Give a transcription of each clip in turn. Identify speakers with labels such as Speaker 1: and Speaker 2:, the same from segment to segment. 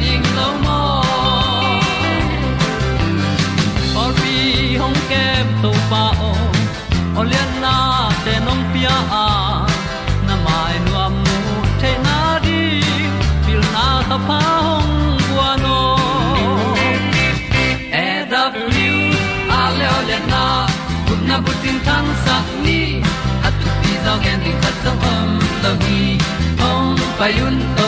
Speaker 1: ding lo mo or bi hong kem to pa o olian na te nong pia a na mai no amo mu te na di pil na ta pa hong bua no e da blue a le olian na kun na bu tin tan sa ni. At tu pi zo gen di khat zo om lo gi hong pa yun to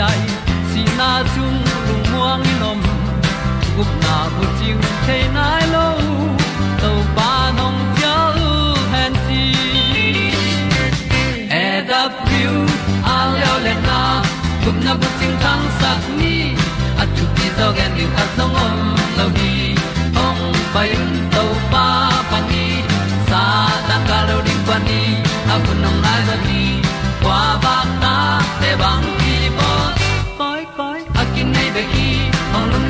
Speaker 1: ai, si na chung lu muang ni nom. Gup na bu chiu the nai lo to pa nong pia u han ti e da pru a leo le na. Gup na bu chiu tang sat ni. At tu pi zo gen ni at song om lo ni ong pai un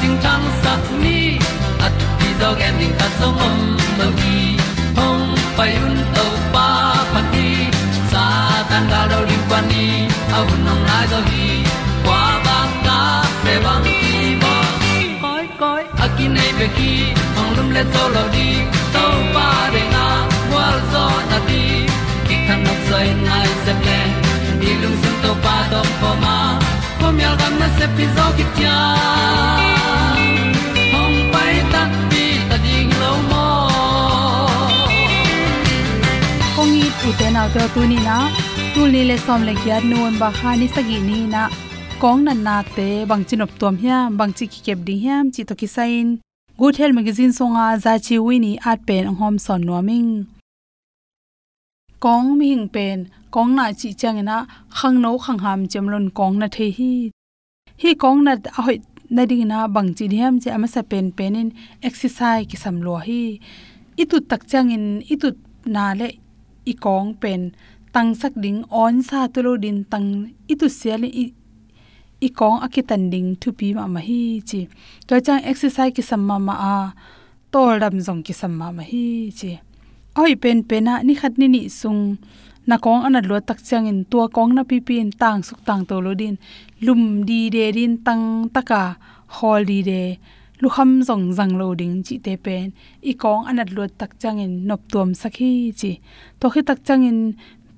Speaker 1: ting chang sat ni at ti dog ending ta so mom mo gi hong pai un to pa pa ti. Sa tan ga do ri pa ni. Au nong lai do gi kwa ba ta pe bang ti mo. Koi koi akin nei be ki hong lum le to lo di to pa de na wa zo na ti. Ki kan nok sai nai se ple ni lung sun to pa do pa ma. Pom yal gam na se pi zo ki tia
Speaker 2: kong i pu te na to tu ni na tu ni le som le kya nuam ba kha ni sagi ni na kong nan na te bang chinop tom hiam bang chi ki kep ding hiam chi to ki sain good health magazine songa za chi wi ni at pen ang hom son noming kong mi hing pen kong na chi chang na khang no khang ham chemlon kong na the hi hi kong na a hoi na ding na bang chi hiam che ama sa pen pen in exercise ki sam lo hi itu tak chang in itu na le i kong pen, tang sak ding on sa tu lo din tang itu sial i i kong akitan ding thu pi ma ma hi chi. To chang exercise ki samma ma a, tol dam jong ki samma ma hi chi. Oi, pen pena ni khat ni ni sung, na kong anat lo tak chang in tua kong na pi pi in tang suk tang to lo din. Lum di de din tang taka hol di de lu kham zong zang lo ding chi te pen. I kong anat lo tak chang in nop tuam sakhi chi. To khi tak chang in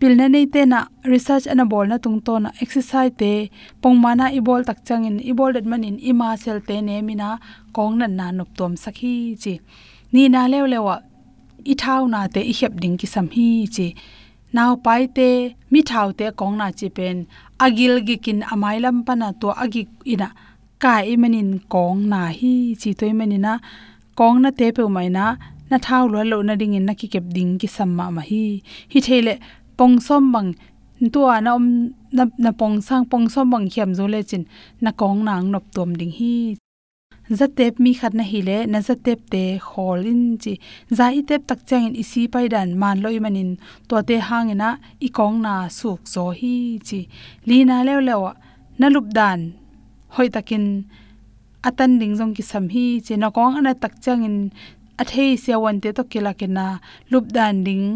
Speaker 2: pilna nei te na research ana bol na tung to na exercise te. Pongmana i bol tak chang in i bol det manin i ma sel te ne mina kong nan na nop tom sakhi chi. Ni na lew lewa i thau na te i hep ding ki sam hi chi. Naw pai te, mi thau te kong na chi pen. Agil gi kin amai lam pana to agi ina kai manin kong na hi chi toy manina kong na te pe mai na na thau lo lo na ding in na ki kep ding ki samma ma hi. Hi thele pong som bang tua na om na na pong sang pong som bang khiam zo le chin na kong nang nop tom ding hi. Zatep mi khat na hile na zatep te khol in chi za i tep tak chang in isi pai dan man loi manin to te hangena i kong na suk zo hi chi li na lew lew na lup dan hoi takin atan ding jong ki sam hi che na kong ana tak chang in a thei sia wan te to kila ke na lup dan ding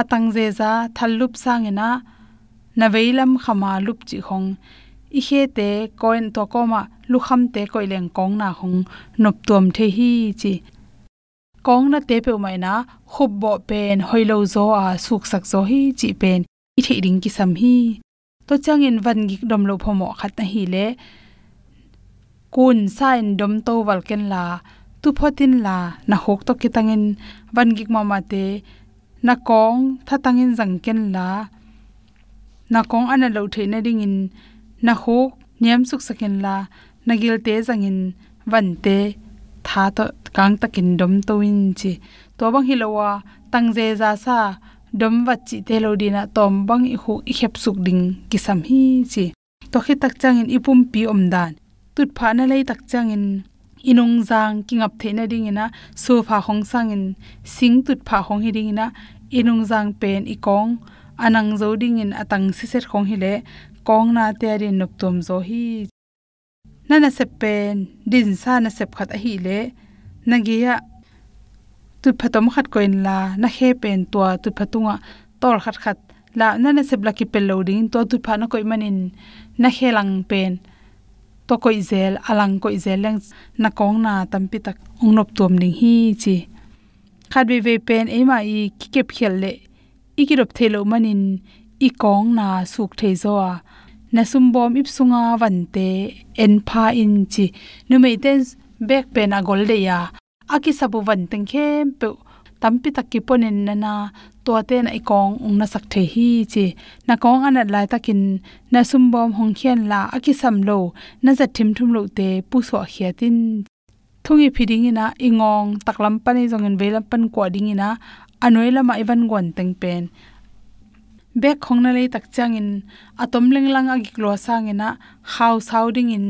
Speaker 2: atang je za thal lup sang ena na veilam khama lup chi khong i he te koin to ko ma lu kham te koi leng kong na hong. Nop tuam the hi chi. Kong na te pe mai na khub bo pen hoilo zo a suk sak zo hi chi pen. I the ding ki sam hi to changin van gi dom lo phomo khat na hi le. Kun sain dom to wal ken la. Tu photin la. Na hok to kitangin van gi ma ma te. Na kong tha tangin jang ken la. Na kong ana lo the na ding in. Na hok niam suk sakin la. Na gil te jangin van te. Tha to kang takin dom to in chi. To bang hilowa tangje za sa dom wat chi te lo dina tom bang i khu i khep suk ding ki sam hi chi. To khi tak chang in ipum pi om dan. Tut pha na lei tak chang in inong jang king up the na ding ina. So pha hong sang in sing tut pha hong hi ding ina. Inong jang pen i kong anang zo ding in atang si set khong hi le. Kong na te rin nop tom zo hi. Na na se pen. Din sa na sep khat a hi le. Na ge ya tu phatom khat koin la na he pen tua tu phatunga tol khat khat la na na sep la ki pel loading to tu pha na koi manin na helang pen to koi zel alang koi zel lang na kong na tampi tak ongnop tuam ning hi chi khat ve ve pen e ma i ki kep khel le ikirop thelo manin i kong na suk thei zo a na sum bom ip sunga wante en pha in chi nu mei ten back pen a gol de ya aki sabu van teng khem pe tampi takki ponin nana to te na ikong ung na sak the hi chi. Na kong an lai takin na sum bom hong khian la aki sam lo na za thim thum lo te pu so khiatin thungi phiding ina ingong, taklam pani jong e en velam pan ko ding ina, anoi lama e ivan gon teng pen. Bek khong na le tak chang in atom leng lang agi klo sang ina house sounding in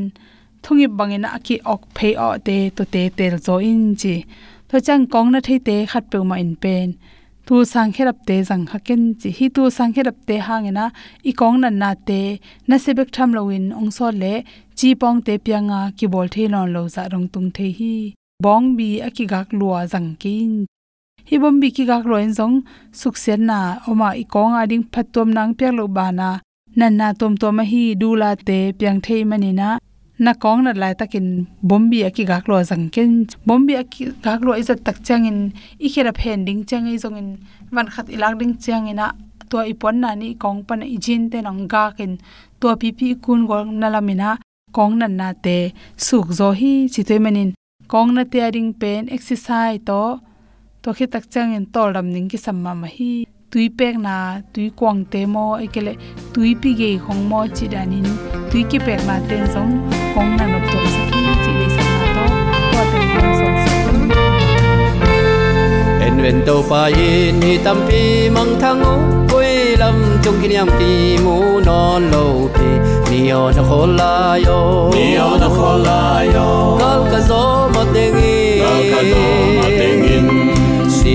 Speaker 2: thungi bangena ki ok phe o te to te tel zo in chi to chang kong na thei te khat pe ma in pen tu sang kherap te jang haken chi hi tu sang kherap te hangena i kong na na te na sebek tham loin ong so le chi pong te pianga ki bol the lon lo za rong tung the hi bong bi aki gak lua jang kin hi bom bi ki gak loin jong suk sen na oma i kong a ding phatom nang pek lo bana nan na tom tom hi du la te pyang thei manina na kong na lai takin bombi aki gak lo jang ken bombi aki gak lo izat tak changin i khera phen ding changai zong in wan khat ilak ding chang ina to ipon na ni kong pan i jin te nang ga ken to pi pi kun gol na lamina kong nan na te suk zo hi chi toy manin kong na te ring pen exercise to to khi tak chang in tol ram ning ki samma ma hi tui pek na tui kwang te mo ekele tui pi ge khong mo chi danin tui ki pek na ten song kong na nop to sa ki chi le sa na to to te kong song sa
Speaker 1: en wen to pa yin hi tam pi mang thang o koi lam chung ki nyam ti mu non lo pi. Ni o na khol la yo.
Speaker 3: Ni o na khol la yo.
Speaker 1: Kal ka zo ma te ngi.
Speaker 3: Kal ka zo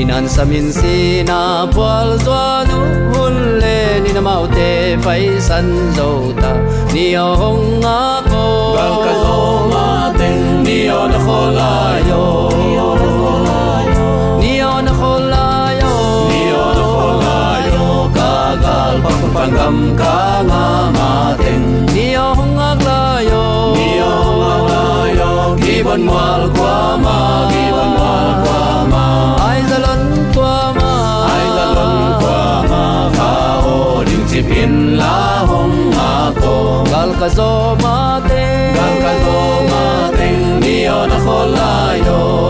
Speaker 1: sinan samin sina pwal zwa nu hun le ni na mau te pai san zo ta. Ni o hong a ko.
Speaker 3: Kal ka zo ma te ni o na khol la yo. Ni o na khol la yo.
Speaker 1: Ni o na khol la yo.
Speaker 3: Na ka gal pa pang gam ka nga ma te
Speaker 1: ni o hong a la yo.
Speaker 3: Ni o ma la yo. Gi bon wal kwa ma gi כזו מתאים גם ona מתאים מי עוד יכול היום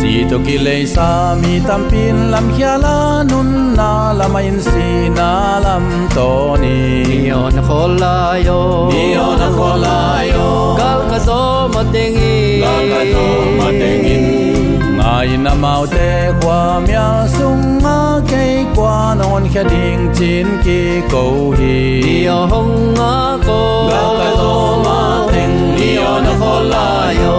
Speaker 3: Sito kilay sa mi tampin lam hiala nun na si, sina lam
Speaker 1: toni Niyo na
Speaker 3: kolayo Niyo na kolayo
Speaker 1: Gal ka zo matingin
Speaker 3: Gal ka zo matingin Ngay na mau maute kwa miya sung ke kwa non khia ding chin ki ko hi
Speaker 1: ni hong nga ko
Speaker 3: gal ka zo ma teng ni on khola yo.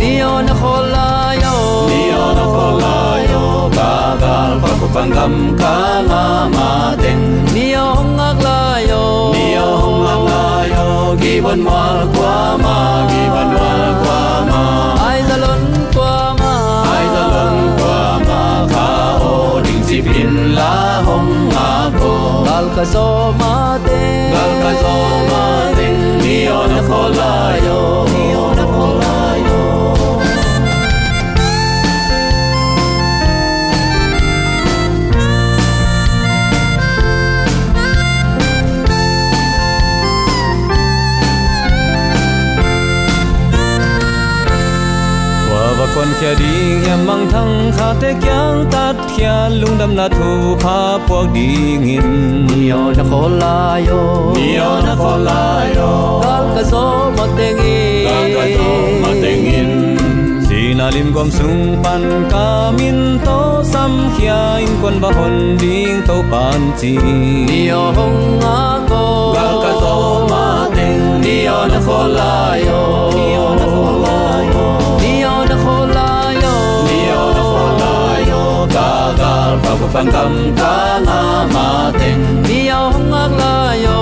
Speaker 1: Ni on khola yo.
Speaker 3: Ni on khola yo. Ga gal pa ku pangam ka nga ma teng
Speaker 1: ni hong nga la yo.
Speaker 3: Ni on la yo. Gi bon mal kwa ma gi bon
Speaker 1: ka so ma te
Speaker 3: gal ka so ma teng ni on khola
Speaker 1: con kia đi em mang thăng khá thế kyang tát kia lung đâm na thu pha buộc đi nghìn. Nhiều na khó la yo.
Speaker 3: Nhiều na khó la yo.
Speaker 1: Gal ka zo ma tengi
Speaker 3: gal ka zo ma tengin
Speaker 1: Sina lim gom sung pan ka min to sam khia in kon ba hon ding to pan chi. Nio hong a ko
Speaker 3: gal ka zo ma teng nhiều na khó la yo gal pa ku pangam ka na ma teng
Speaker 1: Nio hong a la yo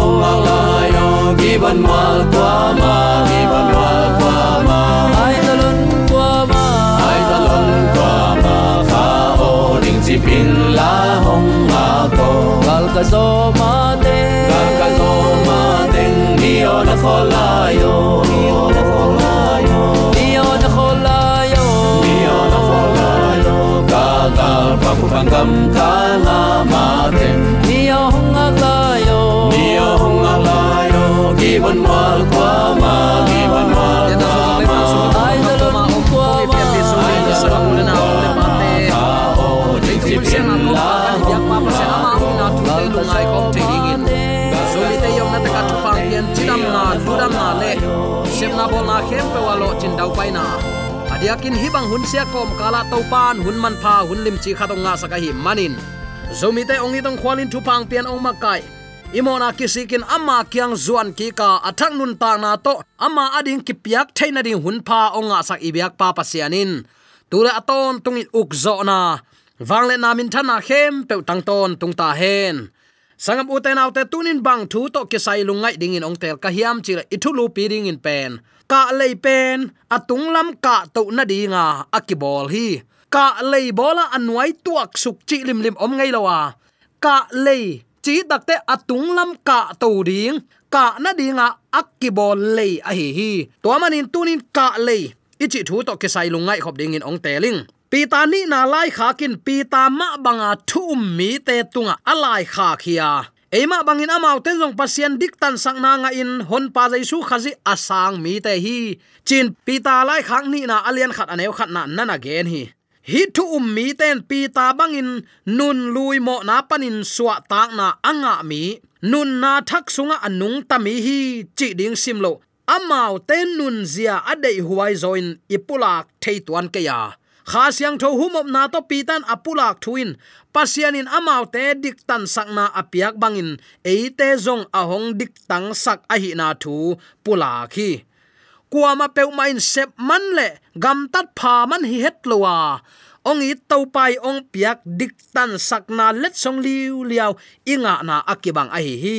Speaker 3: hong la la yo gi ban mal kwa ma
Speaker 4: dau pai na adiakin hibang hun sia kom kala to pan hun man pha hun lim chi khatong nga saka hi manin. Zomi te ongi tong khwalin thu pang pian ong makai. Imona kisikin ama kyang zuan ki ka athang nun ta na to ama ading ki piak thaina ding hun pha onga sak ibyak pa pasianin. Tura aton tungin ukzo na. Wangle namin thana khem pe tang ton tung ta hen. Sangam uten autte tunin bang thu to ke sai lungai ding in ong tel ka hiam chi ithulu piring in pen ka lei pen atung lam ka to na dinga akibol hi. Ka lei bola anuai tuak suk chi lim lim om ngai lawa ka lei, chi dakte atung lam ka to ding. Ka na dinga akibol lei a hi hi. To manin tunin ka lei. Ichi thu to ke sai lungai khop ding in ong teling pita ni na lai kha kin pita ma banga thum mi te tunga alai kha khia eima bangin amau ten jong pasien dik tan sang na nga in hon pa jaisu khazi asang mi te hi. Chin pita lai khang ni na alian khat aneu khat na nana gen hi. Hi thu um mi ten pita bangin nun lui mo na panin suwa tak na anga mi. Nun na thak sunga anung tami hi. Chi ding simlo amau ten nun zia adei huai zoin ipulak theituan ke ya kha siang tho humop na to pitan apulak thuin. Pasianin amau te dik tan sakna apiak bangin. Eite zong ahong dik tang sak a hi na thu pula khi. Kuama peu main sep man le gam tat pha man hi het lowa ong i to pai ong piak dik tan sakna let song liu liao inga na akibang a hi hi.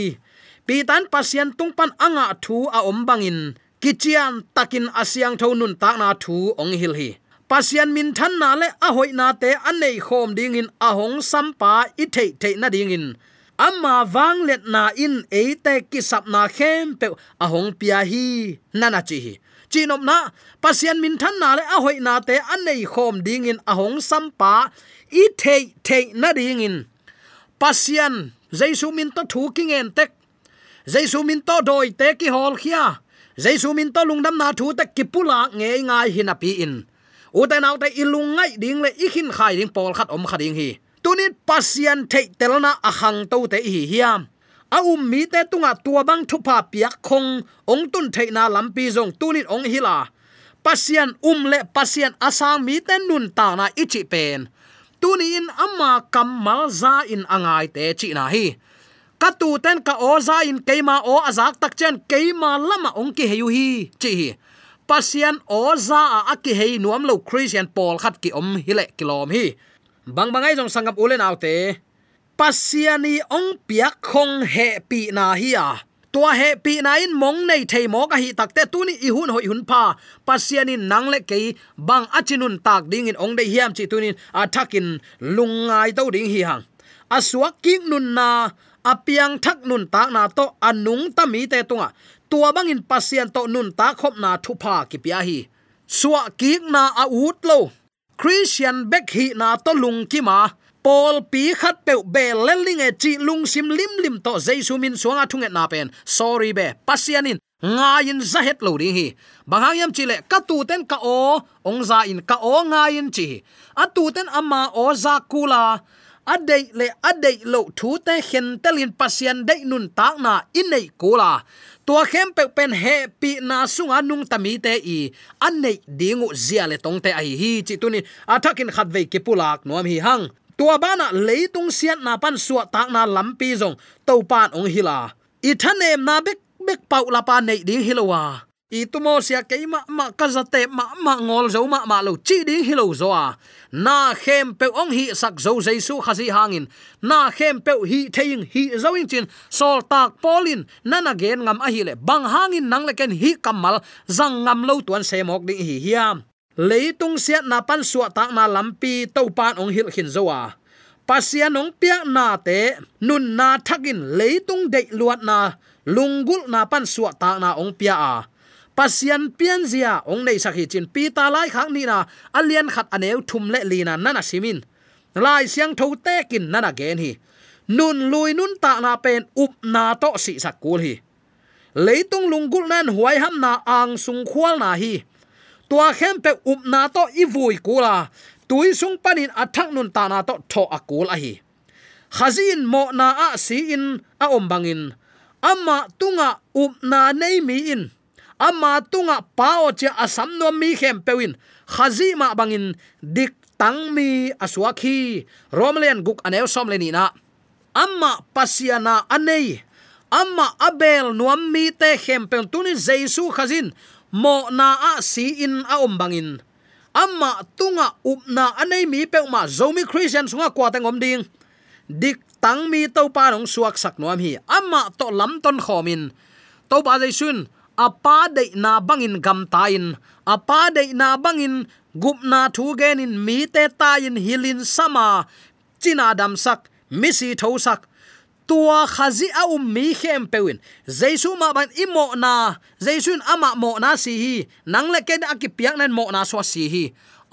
Speaker 4: Pitan pasian tungpan anga thu a om bangin. Kichian takin asiang tho nun tak na thu ong hil hi pasian min than na le a hoi na te anei khom ding in a hong sampa i thei thei na ding in. Amma wang let na in e te ki sap na khem pe a hong pia hi nana chi hi. Chinom na, pasian min than na le a hoi na te anei khom ding in a hong sampa i thei thei na ding in. Pasian jaisu min to thu king en tek. Jaisu min to doi te ki hol khia. Jaisu min to lungdam na thu te ki pula nge ngai hinapi in uten autte ilung ngai ding le ikhin khai ding pol khat om khading hi tunin pasian thei telna ahang à to te hi hiam. A um mi te tunga à tua bang thu pa piak khong. Ong tun thei na lampi zong tunin ong hila pasian um le pasian asang mi ten nun ta na ichi pen tuni in amma kamal za in angai te chi na hi ka tu ten ka o za in keima o azak tak chen keima lama ong ki heyu hi chi hi pasian oza a aki hei nuam lo christian paul khat ki om hile kilom hi. Bang bangai jong sangam ulen autte pasiani ong piak khong he pi na hi a. Tua he pi na in mong nei thei mo ka hi takte tuni i hun hoi hun pa pasiani nang le ke bang achinun tak ding in ong de hiam chi tunin athakin lungai to ding hi hang. Aswak king nun na apiang thak nun tak na to anung tami te tunga tua bangin pasian to nun ta khop na thu pha ki pia hi. Suwa kik na a ut lo. Christian bek hi na to lung ki ma. Paul pi khat pe be leling e chi lung sim lim lim to jesu min suanga thunge na pen. Sorry be pasianin nga in za het lo ri hi. Banghang yam chile ka tu ten ka o, ong za in, ka o nga in chi a tu ten ama o za kula adei le adei lo, thu te hen telin pasian dei nun tak na in nei kula tua khem pe pen he pi na sunga nung tami te i. An nei dingu zia le tong te ai hi. Chi tunin athakin khat ve ke pulak nuam hi hang. Tua bana leitung sian na pan suwa tak na lampi zong. To pan ong hila i thanem na bek bek pau la pa nei ding hilowa i tumo sia keima ma kazate ma ma ngol zo ma ma lo chi ding hilo zo a na khem pe ong hi sak zo jaisu khazi hangin. Na khem pe hi theing hi zo in chin. Sol tak polin nana gen ngam a hi le bang hangin nang le ken hi kamal. Zang ngam lo tuan se mok ding hi hiam leitung sia na pan suwa tak na lampi to pan ong hil khin zo a pasian ong piak na te, nun na thakin leitung de luat na. Lungul na pan suwa tak na ong pia a pasian pian zia ong nei sakhi chin pi ta lai khang ni na. Alian khat aneu thum le lina nana simin lai siang tho te kin nana gen hi. Nun lui nun ta na pen up na to si sak kul hi. Leitung lungkul nan huai ham na ang sung khwal na hi. Tua khem pe up na to i vui kula tui sung panin athak nun ta na to tho akul a hi. Khazin mo na a si in a om bangin ama tunga up na nei mi in ama tunga pao che asam no mi khem pewin. Khazi ma bangin dik tang mi aswakhi romlen guk anew som leni na. Amma pasiana anei. Amma abel nuam mi te khem pe tuni jesu khazin. Mo na a si in a om bangin. Amma tunga upna anei mi pe ma zomi christian sunga kwa tangom ding. Dik tang mi to pa nong suak sak nuam hi. Amma to lam ton khomin to ba jaisun apa de na bangin gam tain apa de na bangin gup na thu genin mi te ta in hilin sama. China dam sak misi tho sak tua khazi a um mi khem pewin jaisu ma ban imo na jaisun ama mo na si hi nang le ken akipiak nen mo na so si hi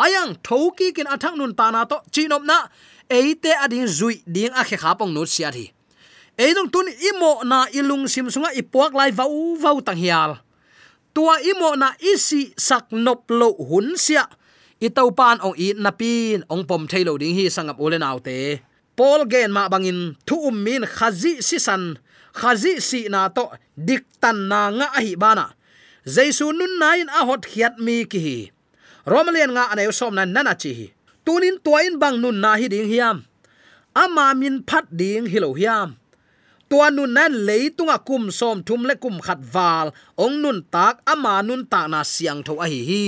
Speaker 4: ayang thoki kin athang nun ta na to chinop na eite ading zui ding a khe khapong no sia thi eidong tun imo na ilung sim sunga ipuak lai vau vau tang hial. Tua imo na isi sak nop lo hun sia. Itau pan ong i na pin, ong pom thailo ding hi sangap nau autte pol gen ma bangin, thu um min khazi si san. Khazi si na to, dik tan na nga hi bana jaisu nun nain a hot khiat mi ki hi. Romalian nga ane som na nana chi hi. Tunin tuain bang nun na hi ding hiam. Ama min phat ding hilo hiam tua nun nan leitunga kum som thum le kum khat wal ong nun tak, ama nun ta na siang tho a hi hi.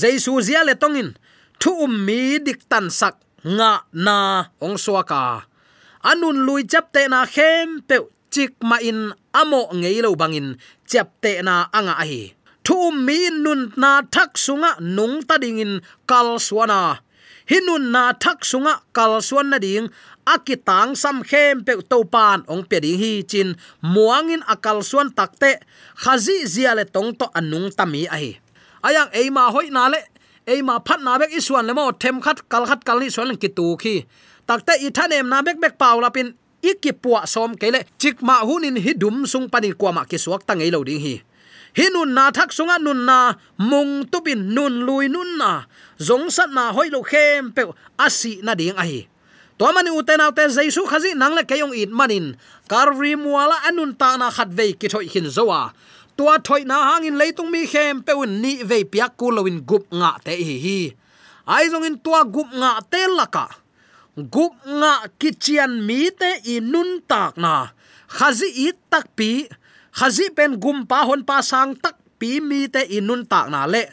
Speaker 4: Jaisu zia le tongin thu um mi dik tan sak, nga na, ong suaka anun lui chap te na khem pe chik ma in, amo ngei lo bangin chap te na anga a hi. Thu um mi nun na thak sunga nung ta dingin kal suana hinun na thak sunga, kal suan na ding akitang sam khem pe to pan ong pe ding hi chin muangin akal suan takte khazi zia le tong to anung tami a hi. Ayang eima hoi na le, eima phat na bek isuan le mo, them khat kal khat kal ni suan ki tu khi. Takte i thanem na bek bek paula pin ikipua som kele chikma hunin hi dum sung panin kwama ki suak tangei lo ding hi. Hi nun na, thak sunga nun na, mung tupin nun lui nun na, zong sat na hoi lo khem pe asi na ding a hi to mani uten autte jaisu khazi nangle keyong it manin. Karri muala anun ta na khat ve ki thoi hin zowa. Tua thoi na hangin leitung mi khem pe un ni ve piak kulowin gup nga te hi hi. Aizong in tua gup nga te laka. Gup nga kichian mi te inun tak na. Khazi it tak pi. Khazi pen gum pa hon pa sang tak pi mi te inun tak na le.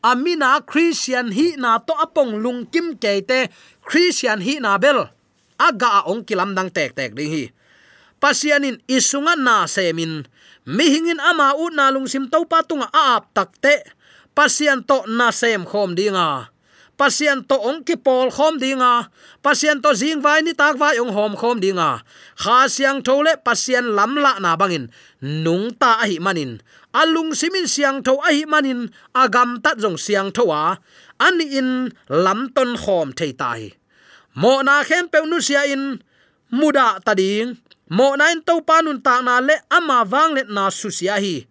Speaker 4: Amina christian hi na to apong lung kim ke te christian hi na bel. Aga ong kilam dang tek tek ding hi. Pasianin isunga na semin mihingin ama u na lungsim to pa tunga ap takte pasian to na sem khom dinga. Pasian to ong ki pol khom dinga. Pasian to jing vai ni tak vai ong hom khom dinga. Kha siang thole pasian lam la na bangin. Nung ta a hi manin. Alung simin siang tho a hi manin. Agam ta jong siang thowa ani in lam ton khom thei tai mo na khem pe nu sia in. Muda ta ding. Mo na in to panun ta na le ama wang le na su sia hi.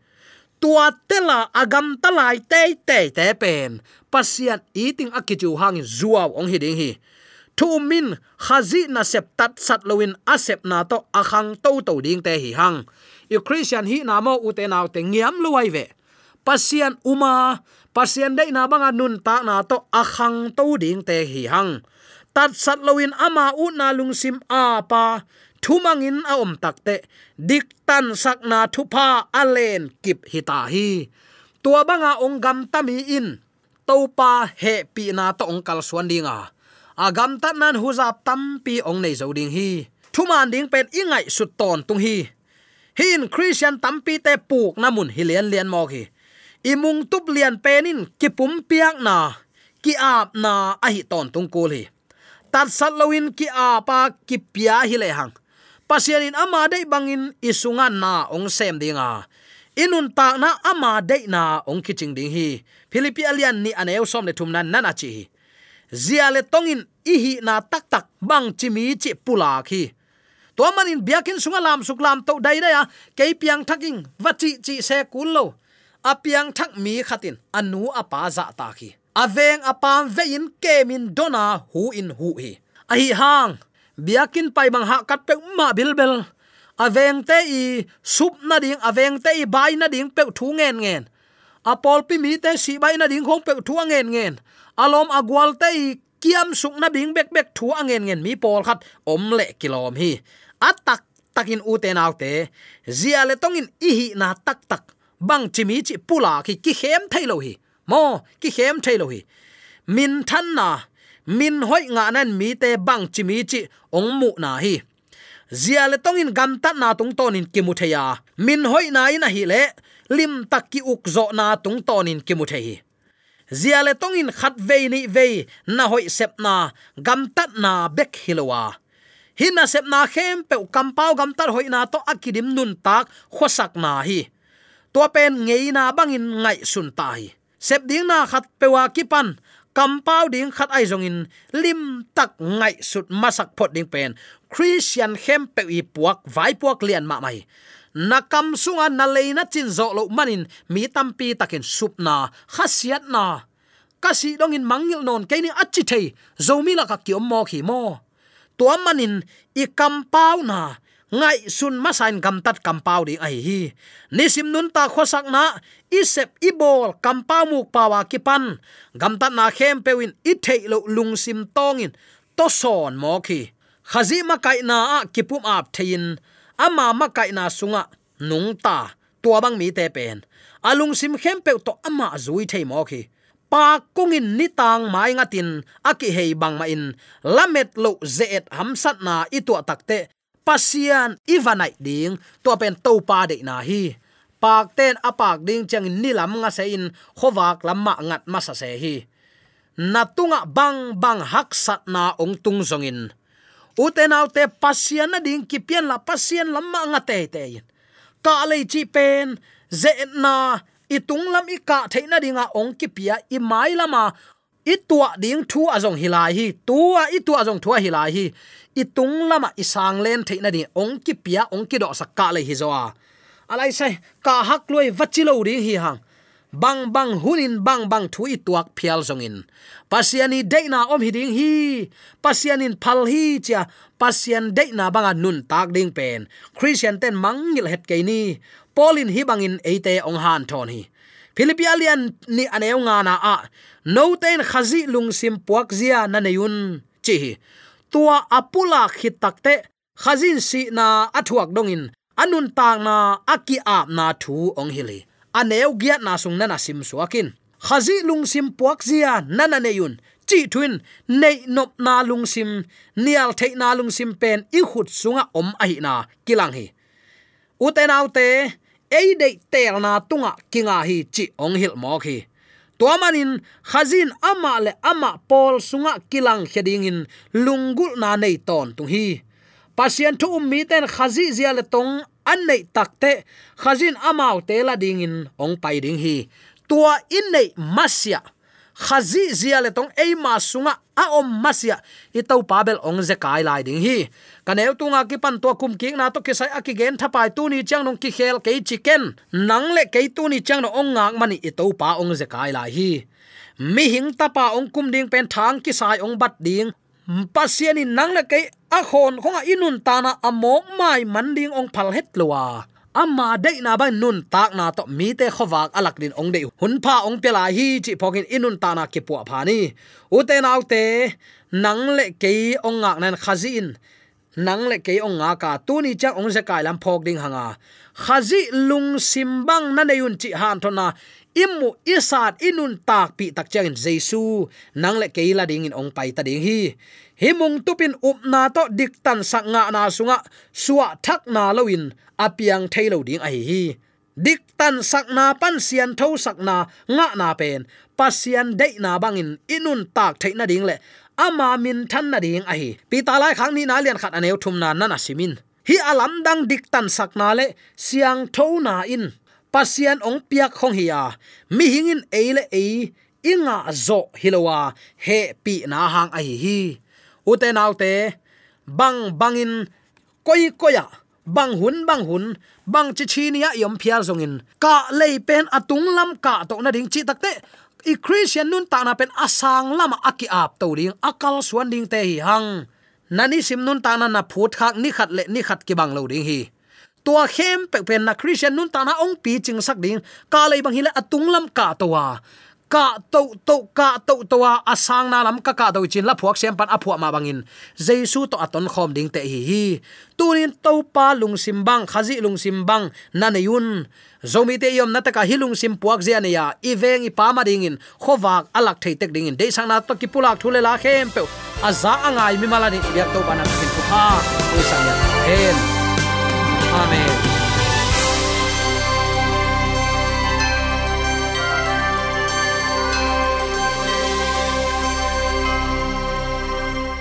Speaker 4: Tua tela agam talai te te te pen. Pasian eating akichu hang zuaw ong hiding hi. Thu min khazi na sep tat sat loin asep na to akhang to to ding te hi hang. I christian hi na mo u te naw te ngiam luai ve. Pasian uma, pasian dei na banga nun ta na to akhang to ding te hi hang tat sat loin ama u na lung sim a pa. Thumangin a om takte dik tan sak na thupa alen kip hita hi. Tua banga ong gam tami in topa he pi na to ong kal suan dinga agam tat nan huzap tam pi ong nei zo ding hi. Thuman ding pen ingai sut ton tung hi. Hin christian tampi te puk namun hilian lian mo hi. Imung tup lian penin kipum piak na, ki ap na ahi ton tung kul hi tat sat lawin ki apa ki pia hi le hang pasianin ama dei bangin isunga na ong sem dinga. Inun ta na ama dei na ong kiching ding hi. Philippi alian ni aneu som le thum nan nana chi zia le tongin i hi na tak tak bang chimi chi pula khi. To manin biakin sunga lam suk lam to dai da ya ke piang thaking wachi chi se kullo apiang thak mi khatin anu apa za ta khi aveng apam vein kemin dona hu in hu hi. Ahi hang, biakin pai bang ha kat pe ma bilbel aveng te i sup na ding, aveng te i bai na ding pe thu ngen ngen. Apol pi mi te si bai na ding khong pe thu ngen ngen. Alom agwal te i kiam suk na ding bek bek thu ngen ngen mi pol khat om le kilom hi. Atak takin u te nau te, zia le tongin ihi na tak tak. Bang chimi chi pula ki ki khem thailo hi mo, ki khem thailo hi. Min than na, min hoi nga nan mi te bang chimi chi ong mu na hi. Zia le tongin gam tat na tung tonin kimu theya min hoi na ina hi le, lim tak ki uk zo na tung tonin kimu hi. Zia le tongin khat ve ni ve na hoi sep na, gam tat na bek hilowa hina sep na khem pe kampau gam tar hoi na to akidim nun tak khosak na hi. To pen ngei na bangin ngai sun tai sep ding na khat pewa kipan kampau ding khat ai zong in. Lim tak ngai sut masak phot ding pen. Christian hem pe i puak, vai puak lian ma mai. Na kam sunga na leina chin zo lo manin. Mi tampi takin supna khasiat na. Kasi dongin mangil non kaini achi thei. Zomi la ka kiom mo khi mo. To manin, i kampau na ngai sun ma sain gam tat kampau ding ai hi. Nisim nun ta khosak na isep ibol kampau muk pawa kipan gam tat na khem pewin i thei lo lung sim tongin, to son mo khi. Khazi ma kai na a kipum ap thein, ama ma kai na sunga, nung ta, tua bang mi te pen. Alung sim khem pe to ama zui thei mo khi. Pa kungin ni tang mai ngatin aki hei bang ma in. Lamet lo zeet hamsat na itu takte pasian ivanai ding to pen to pa de na hi. Pak ten apak ding chang nilam nga se in, khowak lamma ngat masa se hi. Natunga bang bang hak sat na ong tung zongin uten te pasian na ding kipian la pasian lamma nga te te ka le chi pen, ze na, itung lam i ka theina dinga ong kipia i mai lama itua tua ding thu azong hilai hi, tua itua tua azong thua hilai hi. Itung lama isang sang len theina ding ong kipia ong ki do sakka le hi zoa. Alai sai, ka hak loi vachilo ri hi hang. Bang bang hunin, bang bang thu ituak phial zongin pasiani deina om hiding hi. Pasianin phal hi cha pasian deina banga nun tak ding pen. Christian ten mangil het ke ni. Polin hi bangin eite ong han thon hi philippi alian ni aneu nga na a. No ten khazi lung sim puak zia na neyun. Chi tua apula khitakte khazin si na athuak dongin. Anun tang na aki ap na thu ong hili. Aneu giat na sung na sim suakin. Khazi lung sim puak zia na neyun. Chi thuin, nei nop na lung sim, nial thei na lung sim pen i khut sunga om a hi na. Kilang hi. Uten autte ei dei tel na tunga kinga hi chi ong hil mo khi tuamanin khazin ama le ama pol sunga kilang heding in lungul na nei ton tung hi. Pasien thu um mi ten khazi zia le tong an nei takte khazin amau te la ding in ong pai ding hi. Tua in nei masia khazi zia le tong ei ma sunga a om masia. I to pabel ong ze kai lai ding hi. Kaneu tunga ki pan to kum ki na to ki sai aki gen thapai tu ni chang nong ki khel ke chicken nang le ke tu ni chang no ong ngak mani i to pa ong ze kai lai hi. Mi hing tapa ong kum ding pen thang ki sai ong bat ding. Pasiani nang le ke a khon khonga inun ta na amok mai man ding ong phal het lowa amma dei na ban nun tak na to mi te khowak alak din ong dei. Hun pha ong pela hi chi phokin inun ta na ki pu pha ni. U te nau te, nang le ke ong ngak nan in. Nang le ke ong nga ka tu ni chang ong se kai lam phok ding hanga. Khazi lung simbang na neyun chi han thona imu isat inun tak pi tak chang jesu. Nang le ke la ding in ong pai ta ding hi himung tupin upna to dik tan sak nga na sunga suwa thak na loin apiang thailo ding ai hi. Dik tan sak na pan sian tho sak na nga na pen pasian dei na bangin, inun tak theina ding le, ama min than na ding ai pi ta lai khang ni na lian khat aneu thum na na simin. Hi alam dang dik tan sak na le, siang tho na in. Pasian ong piak khong hiya mi hingin eile e inga zo hilowa, he pi na hang ai hi ute naute bang bangin, koi koya, bang hun bang hun, bang chi chi nia yom phial zongin. Ka lei pen atung lam ka to na ding chi takte. I christian nun ta na pen asang lama aki ap to ding, akal suan ding te hi hang. Nani sim nun ta na na phut khak ni khat le ni khat ki bang lo ding hi. Tua khem pe pen na christian nun ta na ong pi ching sak ding, ka lei bang hi le atung lam ka to wa ka to to ka to to asang na lam ka ka do chin la phuak sem pan aphuwa ma bangin. Jesu to aton khom ding te hi hi. Turin to pa lung simbang khazi lung simbang na ne yun. Zomi te yom na ta ka hilung sim puak zia ne ya. Iveng i pa ma ding in. Khowak alak thei tek ding in. De sang na to ki pulak thule la khem pe. Aza angai mi mala ni. Ya to bana kin tu ha tu sang ya. Amen.